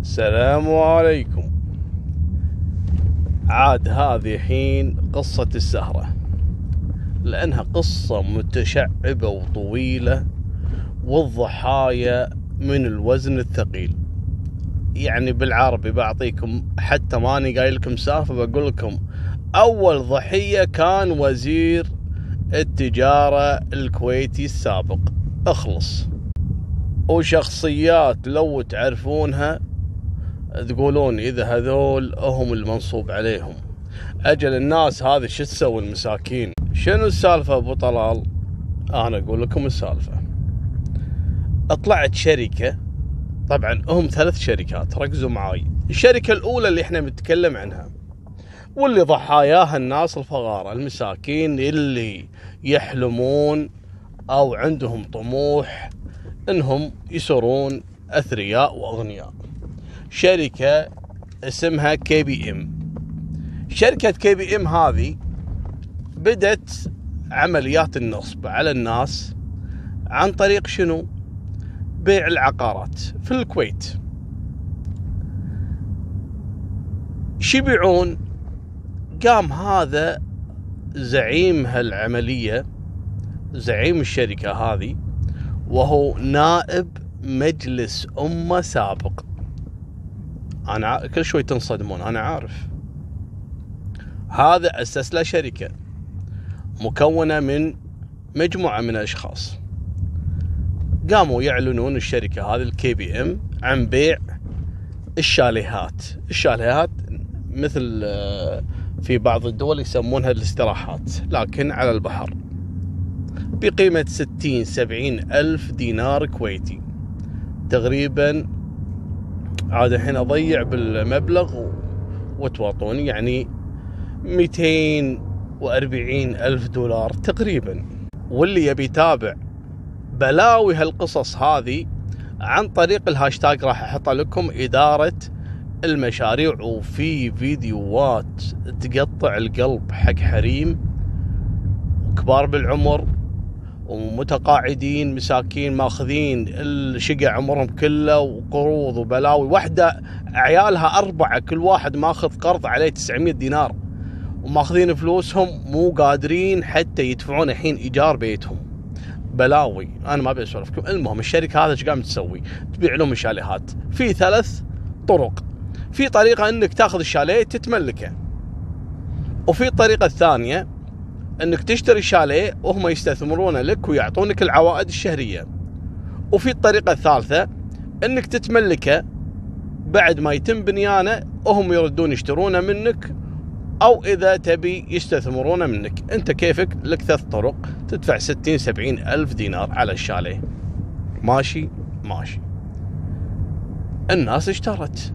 السلام عليكم. عاد هذه حين قصة السهرة. لأنها قصة متشعبة وطويلة والضحايا من الوزن الثقيل. يعني بالعربي بعطيكم حتى ماني قايل لكم سالفة بقول لكم أول ضحية كان وزير التجارة الكويتي السابق. اخلص. وشخصيات لو تعرفونها تقولون إذا هذول هم المنصوب عليهم. أجل الناس هذه شو تسوي المساكين؟ شنو السالفة أبو طلال؟ أنا أقول لكم السالفة. طلعت شركة طبعا هم ثلاث شركات ركزوا معاي. الشركة الأولى اللي إحنا بنتكلم عنها واللي ضحاياها الناس الفقراء المساكين اللي يحلمون أو عندهم طموح إنهم يصيرون أثرياء وأغنياء. شركة اسمها KBM شركة KBM هذه بدت عمليات النصب على الناس عن طريق شنو؟ بيع العقارات في الكويت. شو يبيعون؟ قام هذا زعيم هالعملية زعيم الشركة هذه وهو نائب مجلس أمة سابق. أنا كل شوي تنصدمون أنا عارف. هذا أسس له شركة مكونة من مجموعة من الأشخاص. قاموا يعلنون الشركة هذه ال KBM عن بيع الشاليهات. الشاليهات مثل آه، في بعض الدول يسمونها الاستراحات لكن على البحر. بقيمة ستين سبعين ألف دينار كويتي. تقريبا عاد الحين أضيع بالمبلغ وتواطوني يعني ميتين وأربعين ألف دولار تقريبا. واللي يبي يتابع بلاوي هالقصص هذه عن طريق الهاشتاج راح أحط لكم إدارة المشاريع وفي فيديوهات تقطع القلب حق حريم وكبار بالعمر ومتقاعدين مساكين ماخذين الشقع عمرهم كله وقروض وبلاوي. واحدة عيالها أربعة كل واحد ماخذ قرض عليه 900 دينار. وماخذين فلوسهم مو قادرين حتى يدفعون الحين إيجار بيتهم. بلاوي أنا ما أبي أسولفكم. المهم الشركة هذا إيش قامت تسوي؟ تبيع لهم الشاليهات. في ثلاث طرق. في طريقة إنك تاخذ الشاليه تتملكه. وفي الطريقة الثانية انك تشتري شاليه وهم يستثمرونه لك ويعطونك العوائد الشهرية. وفي الطريقة الثالثة انك تتملكه بعد ما يتم بنيانه وهم يردون يشترونه منك أو إذا تبي يستثمرونه منك. أنت كيفك؟ لك ثلاث طرق تدفع ستين سبعين ألف دينار على الشاليه. ماشي؟ ماشي. الناس اشترت.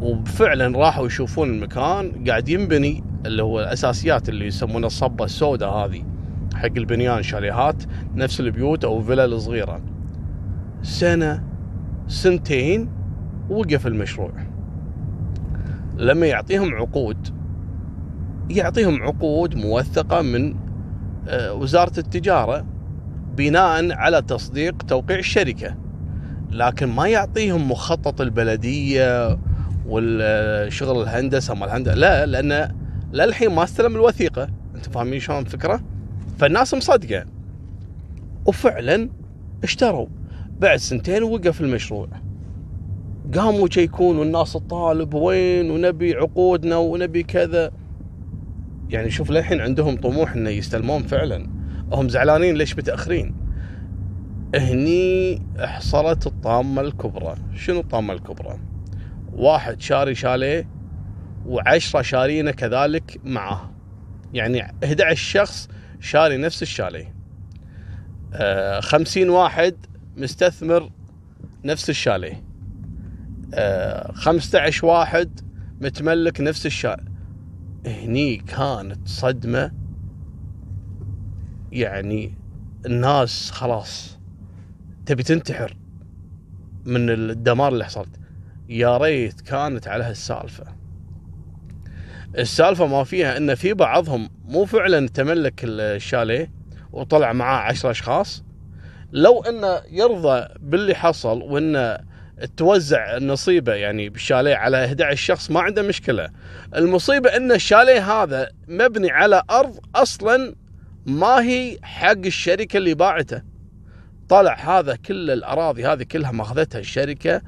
وفعلا راحوا يشوفون المكان قاعد ينبني. اللي هو الأساسيات اللي يسمونها الصبة السوداء هذه حق البنيان شاليهات نفس البيوت أو فيلا صغيره سنة سنتين وقف المشروع. لما يعطيهم عقود يعطيهم عقود موثقة من آه، وزارة التجارة بناء على تصديق توقيع الشركة. لكن ما يعطيهم مخطط البلدية والشغل الهندسة مال الهندسة لا لأن للحين ما استلم الوثيقة. أنت فاهمين شلون الفكرة؟ فالناس مصدقه وفعلا اشتروا. بعد سنتين وقف المشروع. قاموا يشيكون والناس تطالب وين ونبي عقودنا ونبي كذا. يعني شوف للحين عندهم طموح إنه يستلمون فعلا. هم زعلانين ليش متأخرين؟ هني حصلت الطامة الكبرى. شنو الطامة الكبرى؟ واحد شاري شاليه وعشرة شارينه كذلك معاه يعني 11 شخص شاري نفس الشاليه آه خمسين واحد مستثمر نفس الشاليه آه 15 واحد متملك نفس الشاليه هني كانت صدمة. يعني الناس خلاص تبي تنتحر من الدمار اللي حصلت. يا ريت كانت على هالسالفة. السالفة ما فيها إن في بعضهم مو فعلا تملك الشاليه وطلع معاه عشرة أشخاص. لو إنه يرضى باللي حصل وانه توزع النصيبه يعني بالشاليه على 11 شخص ما عنده مشكلة. المصيبة إن الشاليه هذا مبني على أرض أصلا ما هي حق الشركة اللي باعته. طلع هذا كل الأراضي هذه كلها ماخذتها الشركة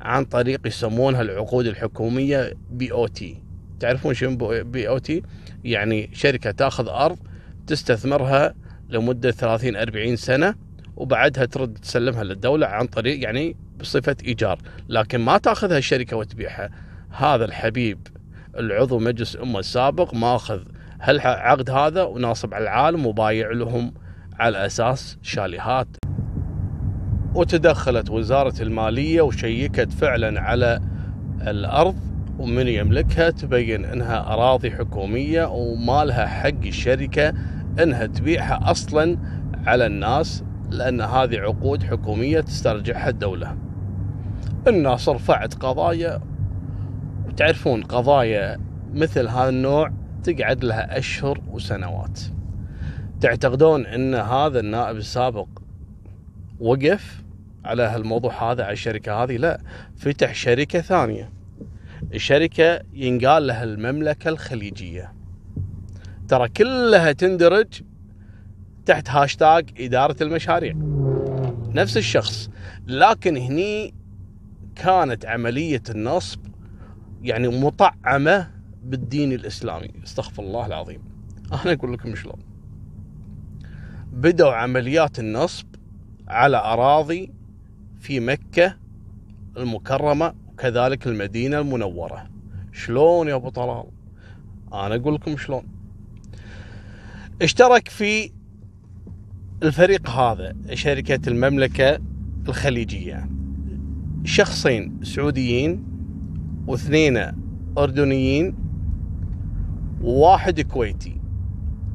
عن طريق يسمونها العقود الحكومية بي أو تي تعرفون شنو بي أو تي يعني شركة تاخذ أرض تستثمرها لمدة 30 40 سنة وبعدها ترد تسلمها للدولة عن طريق يعني بصفة إيجار. لكن ما تاخذها الشركة وتبيعها. هذا الحبيب العضو مجلس الأمة السابق ماخذ هالعقد هذا وناصب على العالم وبايع لهم على أساس شاليهات. وتدخلت وزارة المالية وشيكت فعلا على الأرض ومن يملكها تبين إنها أراضي حكومية وما لها حق الشركة إنها تبيعها أصلا على الناس لأن هذه عقود حكومية تسترجعها الدولة. الناس رفعت قضايا وتعرفون قضايا مثل هذا النوع تقعد لها أشهر وسنوات. تعتقدون إن هذا النائب السابق وقف على هالموضوع هذا على الشركة هذه؟ لا، فتح شركة ثانية. الشركة ينقال لها المملكة الخليجية. ترى كلها تندرج تحت هاشتاج إدارة المشاريع. نفس الشخص. لكن هني كانت عملية النصب يعني مطعمة بالدين الإسلامي. استغفر الله العظيم. أنا أقول لكم شلون. بدأوا عمليات النصب على أراضي في مكة المكرمة وكذلك المدينة المنورة. شلون يا أبو طلال؟ أنا أقول لكم شلون. اشترك في الفريق هذا شركة المملكة الخليجية. شخصين سعوديين واثنين أردنيين وواحد كويتي.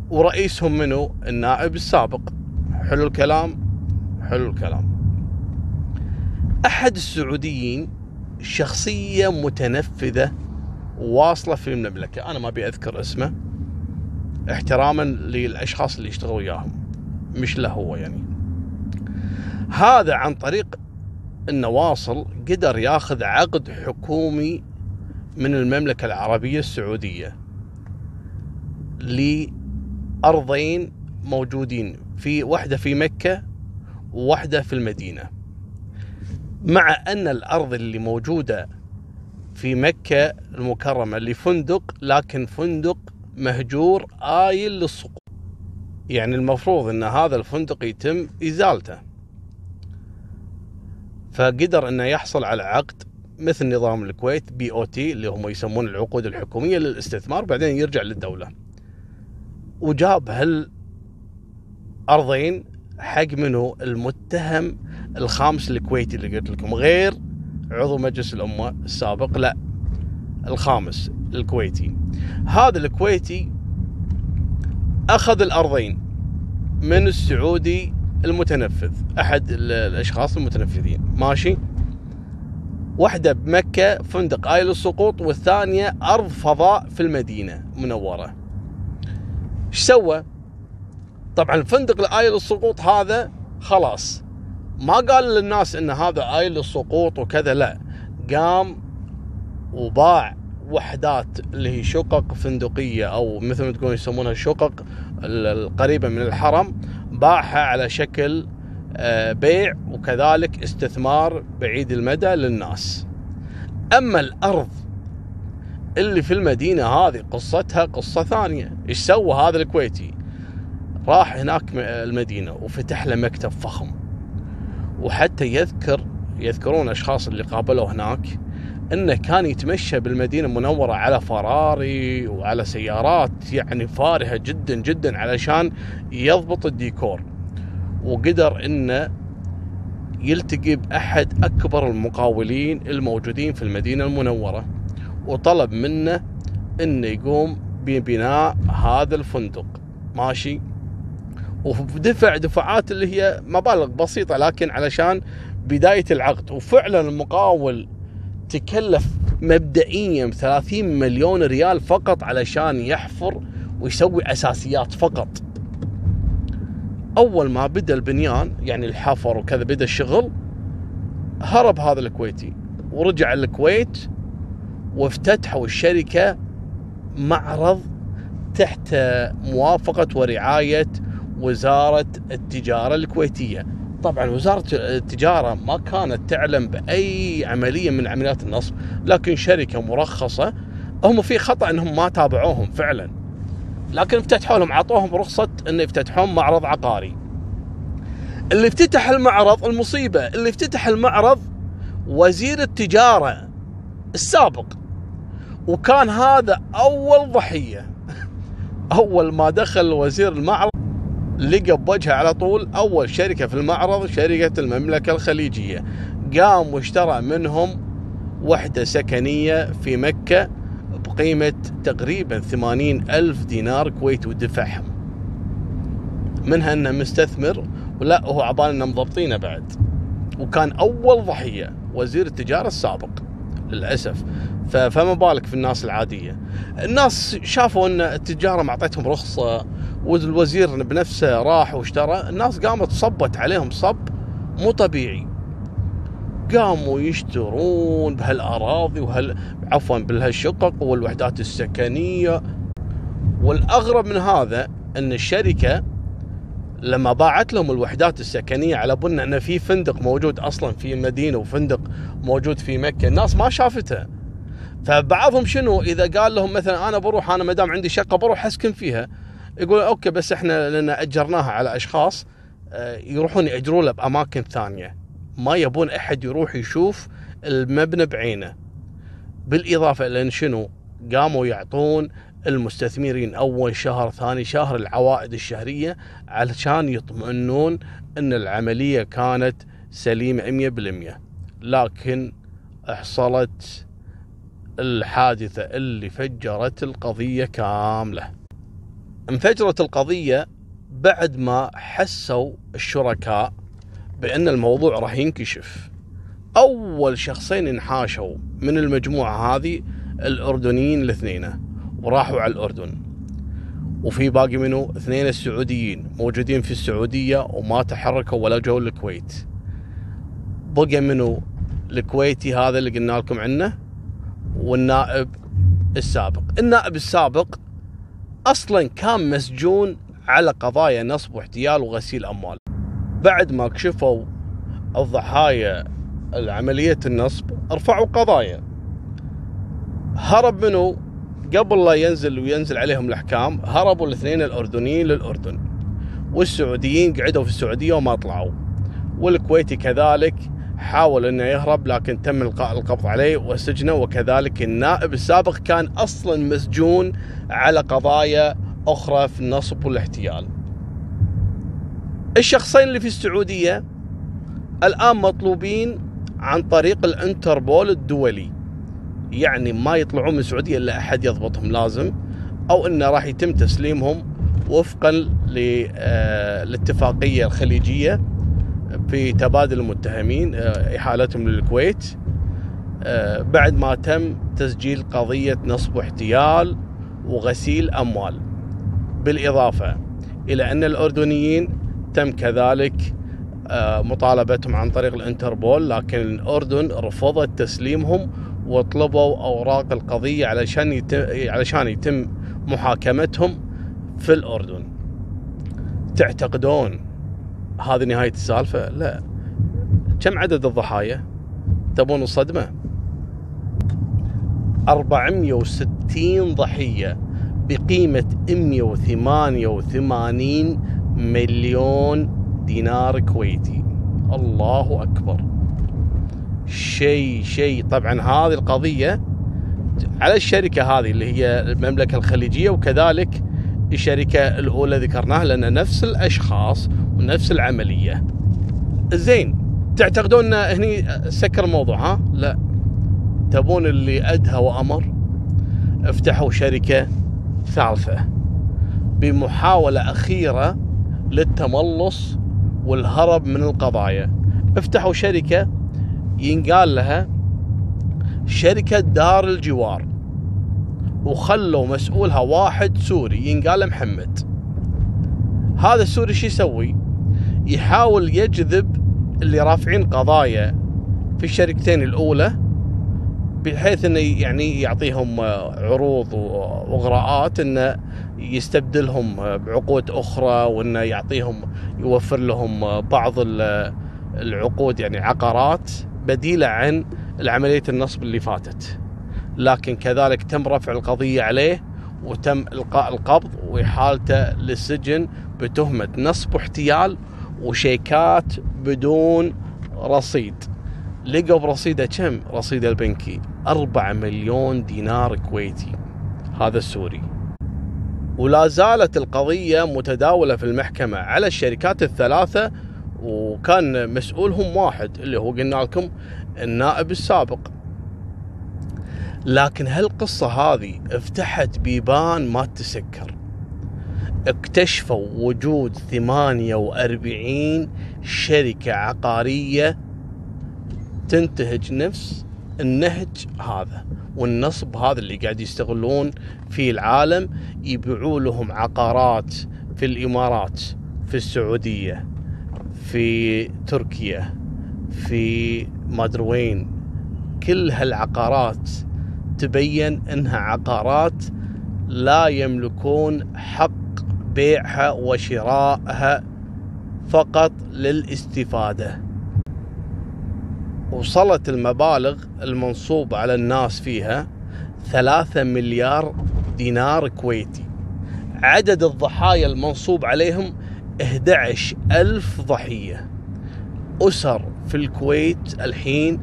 ورئيسهم منو؟ النائب السابق. حلو الكلام حلو الكلام. أحد السعوديين شخصية متنفذة واصلة في المملكة. أنا ما أبي أذكر اسمه احتراما للأشخاص اللي يشتغلوا وياهم مش له هو يعني. هذا عن طريق النواصل قدر ياخذ عقد حكومي من المملكة العربية السعودية لأرضين موجودين في واحدة في مكة وواحدة في المدينة. مع أن الأرض اللي موجودة في مكة المكرمة لفندق لكن فندق مهجور آيل للسقوط. يعني المفروض إن هذا الفندق يتم إزالته. فقدر إنه يحصل على عقد مثل نظام الكويت بي أو تي اللي هم يسمون العقود الحكومية للاستثمار بعدين يرجع للدولة. وجاب هال ارضين حق منه المتهم الخامس الكويتي اللي قلت لكم غير عضو مجلس الأمة السابق لا الخامس الكويتي. هذا الكويتي أخذ الأرضين من السعودي المتنفذ أحد الأشخاص المتنفذين ماشي؟ واحدة بمكة فندق آيل السقوط والثانية أرض فضاء في المدينة منوره إيش سوى؟ طبعا الفندق الايل السقوط هذا خلاص ما قال للناس إن هذا ايل السقوط وكذا لا قام وباع وحدات اللي هي شقق فندقية أو مثل ما تقول يسمونها الشقق القريبة من الحرم باعها على شكل آه، بيع وكذلك استثمار بعيد المدى للناس. أما الأرض اللي في المدينة هذه قصتها قصة ثانية، إيش سوى هذا الكويتي؟ راح هناك المدينة وفتح له مكتب فخم. وحتى يذكر يذكرون أشخاص اللي قابلوه هناك إنه كان يتمشى بالمدينة المنوره على فراري وعلى سيارات يعني فارهة جدا جدا علشان يضبط الديكور. وقدر إنه يلتقي بأحد أكبر المقاولين الموجودين في المدينة المنورة وطلب منه إنه يقوم ببناء هذا الفندق. ماشي؟ ودفع دفعات اللي هي مبالغ بسيطة لكن علشان بداية العقد. وفعلا المقاول تكلف مبدئيا 30 مليون ريال فقط علشان يحفر ويسوي أساسيات فقط. أول ما بدأ البنيان يعني الحفر وكذا بدأ الشغل هرب هذا الكويتي ورجع الكويت وافتتحوا الشركة معرض تحت موافقة ورعاية وزارة التجارة الكويتية. طبعا وزارة التجارة ما كانت تعلم بأي عملية من عمليات النصب لكن شركة مرخصة هم في خطأ أنهم ما تابعوهم فعلا. لكن افتتحوا لهم عطوهم رخصة أن يفتتحون معرض عقاري. اللي افتتح المعرض المصيبة اللي افتتح المعرض وزير التجارة السابق. وكان هذا أول ضحية. أول ما دخل وزير المعرض لقى بوجهه على طول. أول شركة في المعرض شركة المملكة الخليجية. قام واشترى منهم وحدة سكنية في مكة بقيمة تقريبا ثمانين ألف دينار كويتي ودفعهم. منها أنه مستثمر ولا هو عبال أنه مضبطينه بعد. وكان أول ضحية وزير التجارة السابق للأسف. فما بالك في الناس العادية. الناس شافوا أن التجارة ما أعطيتهم رخصة والوزير بنفسه راح واشترى. الناس قامت صبت عليهم صب مو طبيعي. قاموا يشترون بهالأراضي وهال عفوا بهالشقق والوحدات السكنية. والأغرب من هذا إن الشركة لما باعت لهم الوحدات السكنية على بنا إن في فندق موجود أصلا في المدينة وفندق موجود في مكة الناس ما شافتها فبعضهم شنو؟ إذا قال لهم مثلا أنا بروح أنا ما دام عندي شقة بروح أسكن فيها. يقول أوكي بس إحنا لأن أجرناها على أشخاص آه، يروحون يأجرون له بأماكن ثانية. ما يبون أحد يروح يشوف المبنى بعينه. بالإضافة إلى شنو؟ قاموا يعطون المستثمرين أول شهر ثاني شهر العوائد الشهرية علشان يطمئنون أن العملية كانت سليمة 100% لكن حصلت الحادثة اللي فجرت القضية كاملة. انفجرت القضية بعد ما حسوا الشركاء بأن الموضوع راح ينكشف. أول شخصين انحاشوا من المجموعة هذه الأردنيين الاثنين وراحوا على الأردن. وفي باقي منه اثنين السعوديين موجودين في السعودية وما تحركوا ولا جو الكويت. بقى منه الكويتي هذا اللي قلنا لكم عنه والنائب السابق. النائب السابق أصلا كان مسجون على قضايا نصب واحتيال وغسيل أموال. بعد ما كشفوا الضحايا عملية النصب رفعوا قضايا. هرب منه قبل لا ينزل وينزل عليهم الأحكام هربوا الاثنين الأردنيين للأردن. والسعوديين قعدوا في السعودية وما طلعوا. والكويتي كذلك حاول إنه يهرب لكن تم إلقاء القبض عليه وسجنه. وكذلك النائب السابق كان أصلا مسجون على قضايا أخرى في النصب والاحتيال. الشخصين اللي في السعودية الآن مطلوبين عن طريق الانتربول الدولي. يعني ما يطلعون من السعودية إلا أحد يضبطهم لازم أو أنه راح يتم تسليمهم وفقا للاتفاقية آه، الخليجية. في تبادل المتهمين آه، إحالتهم للكويت آه، بعد ما تم تسجيل قضية نصب واحتيال وغسيل أموال بالإضافة إلى أن الأردنيين تم كذلك آه، مطالبتهم عن طريق الإنتربول لكن الأردن رفضت تسليمهم وطلبوا أوراق القضية علشان يتم علشان يتم محاكمتهم في الأردن. تعتقدون هذه نهاية السالفة؟ لا. كم عدد الضحايا؟ تبون الصدمة؟ 460 ضحية بقيمة 188 مليون دينار كويتي الله أكبر شيء شيء طبعا هذه القضية على الشركة هذه اللي هي المملكة الخليجية وكذلك الشركة الأولى ذكرناها لأن نفس الأشخاص ونفس العملية. زين تعتقدون هني سكر الموضوع ها؟ لا. تبون اللي أدهى وأمر؟ افتحوا شركة ثالثة بمحاولة أخيرة للتملص والهرب من القضايا. افتحوا شركة ينقال لها شركة دار الجوار وخلوا مسؤولها واحد سوري ينقال محمد. هذا السوري شو يسوي؟ يحاول يجذب اللي رافعين قضايا في الشركتين الأولى بحيث إنه يعني يعطيهم عروض واغراءات إنه يستبدلهم بعقود أخرى وإنه يعطيهم يوفر لهم بعض العقود يعني عقارات بديلة عن عمليه النصب اللي فاتت. لكن كذلك تم رفع القضية عليه وتم إلقاء القبض وإحالته للسجن بتهمة نصب واحتيال وشيكات بدون رصيد. لقوا برصيده كم؟ رصيده البنكي 4 مليون دينار كويتي هذا السوري. ولا زالت القضية متداولة في المحكمة على الشركات الثلاثة وكان مسؤولهم واحد اللي هو قلنا لكم النائب السابق لكن هالقصة هذه افتحت بيبان ما تسكر اكتشفوا وجود 48 شركة عقارية تنتهج نفس النهج هذا. والنصب هذا اللي قاعد يستغلون في العالم يبيعوا لهم عقارات في الإمارات في السعودية في تركيا في ما أدري وين. كل هالعقارات تبين إنها عقارات لا يملكون حق بيعها وشرائها فقط للاستفادة. وصلت المبالغ المنصوبة على الناس فيها ثلاثة مليار دينار كويتي. عدد الضحايا المنصوب عليهم 11 ألف ضحية. أسر في الكويت الحين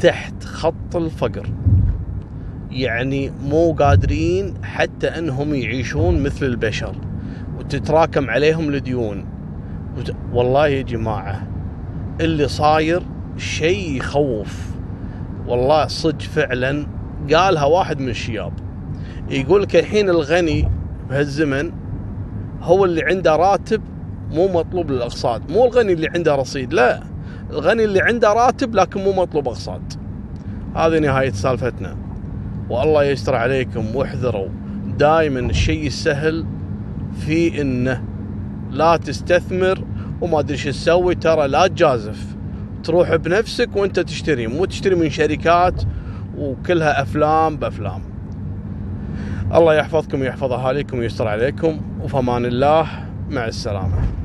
تحت خط الفقر. يعني مو قادرين حتى أنهم يعيشون مثل البشر. وتتراكم عليهم الديون والله يا جماعة اللي صاير شيء يخوف. والله صدق فعلا قالها واحد من الشياب. يقول لك الحين الغني بهالزمن هو اللي عنده راتب مو مطلوب للأقساط. مو الغني اللي عنده رصيد لا. الغني اللي عنده راتب لكن مو مطلوب أقساط. هذه نهاية سالفتنا. والله يستر عليكم واحذروا. دائما الشيء السهل في إنه لا تستثمر وما أدري شو تسوي ترى لا تجازف. تروح بنفسك وأنت تشتري مو تشتري من شركات وكلها أفلام بأفلام. الله يحفظكم ويحفظ اهاليكم ويستر عليكم وفمان الله مع السلامة.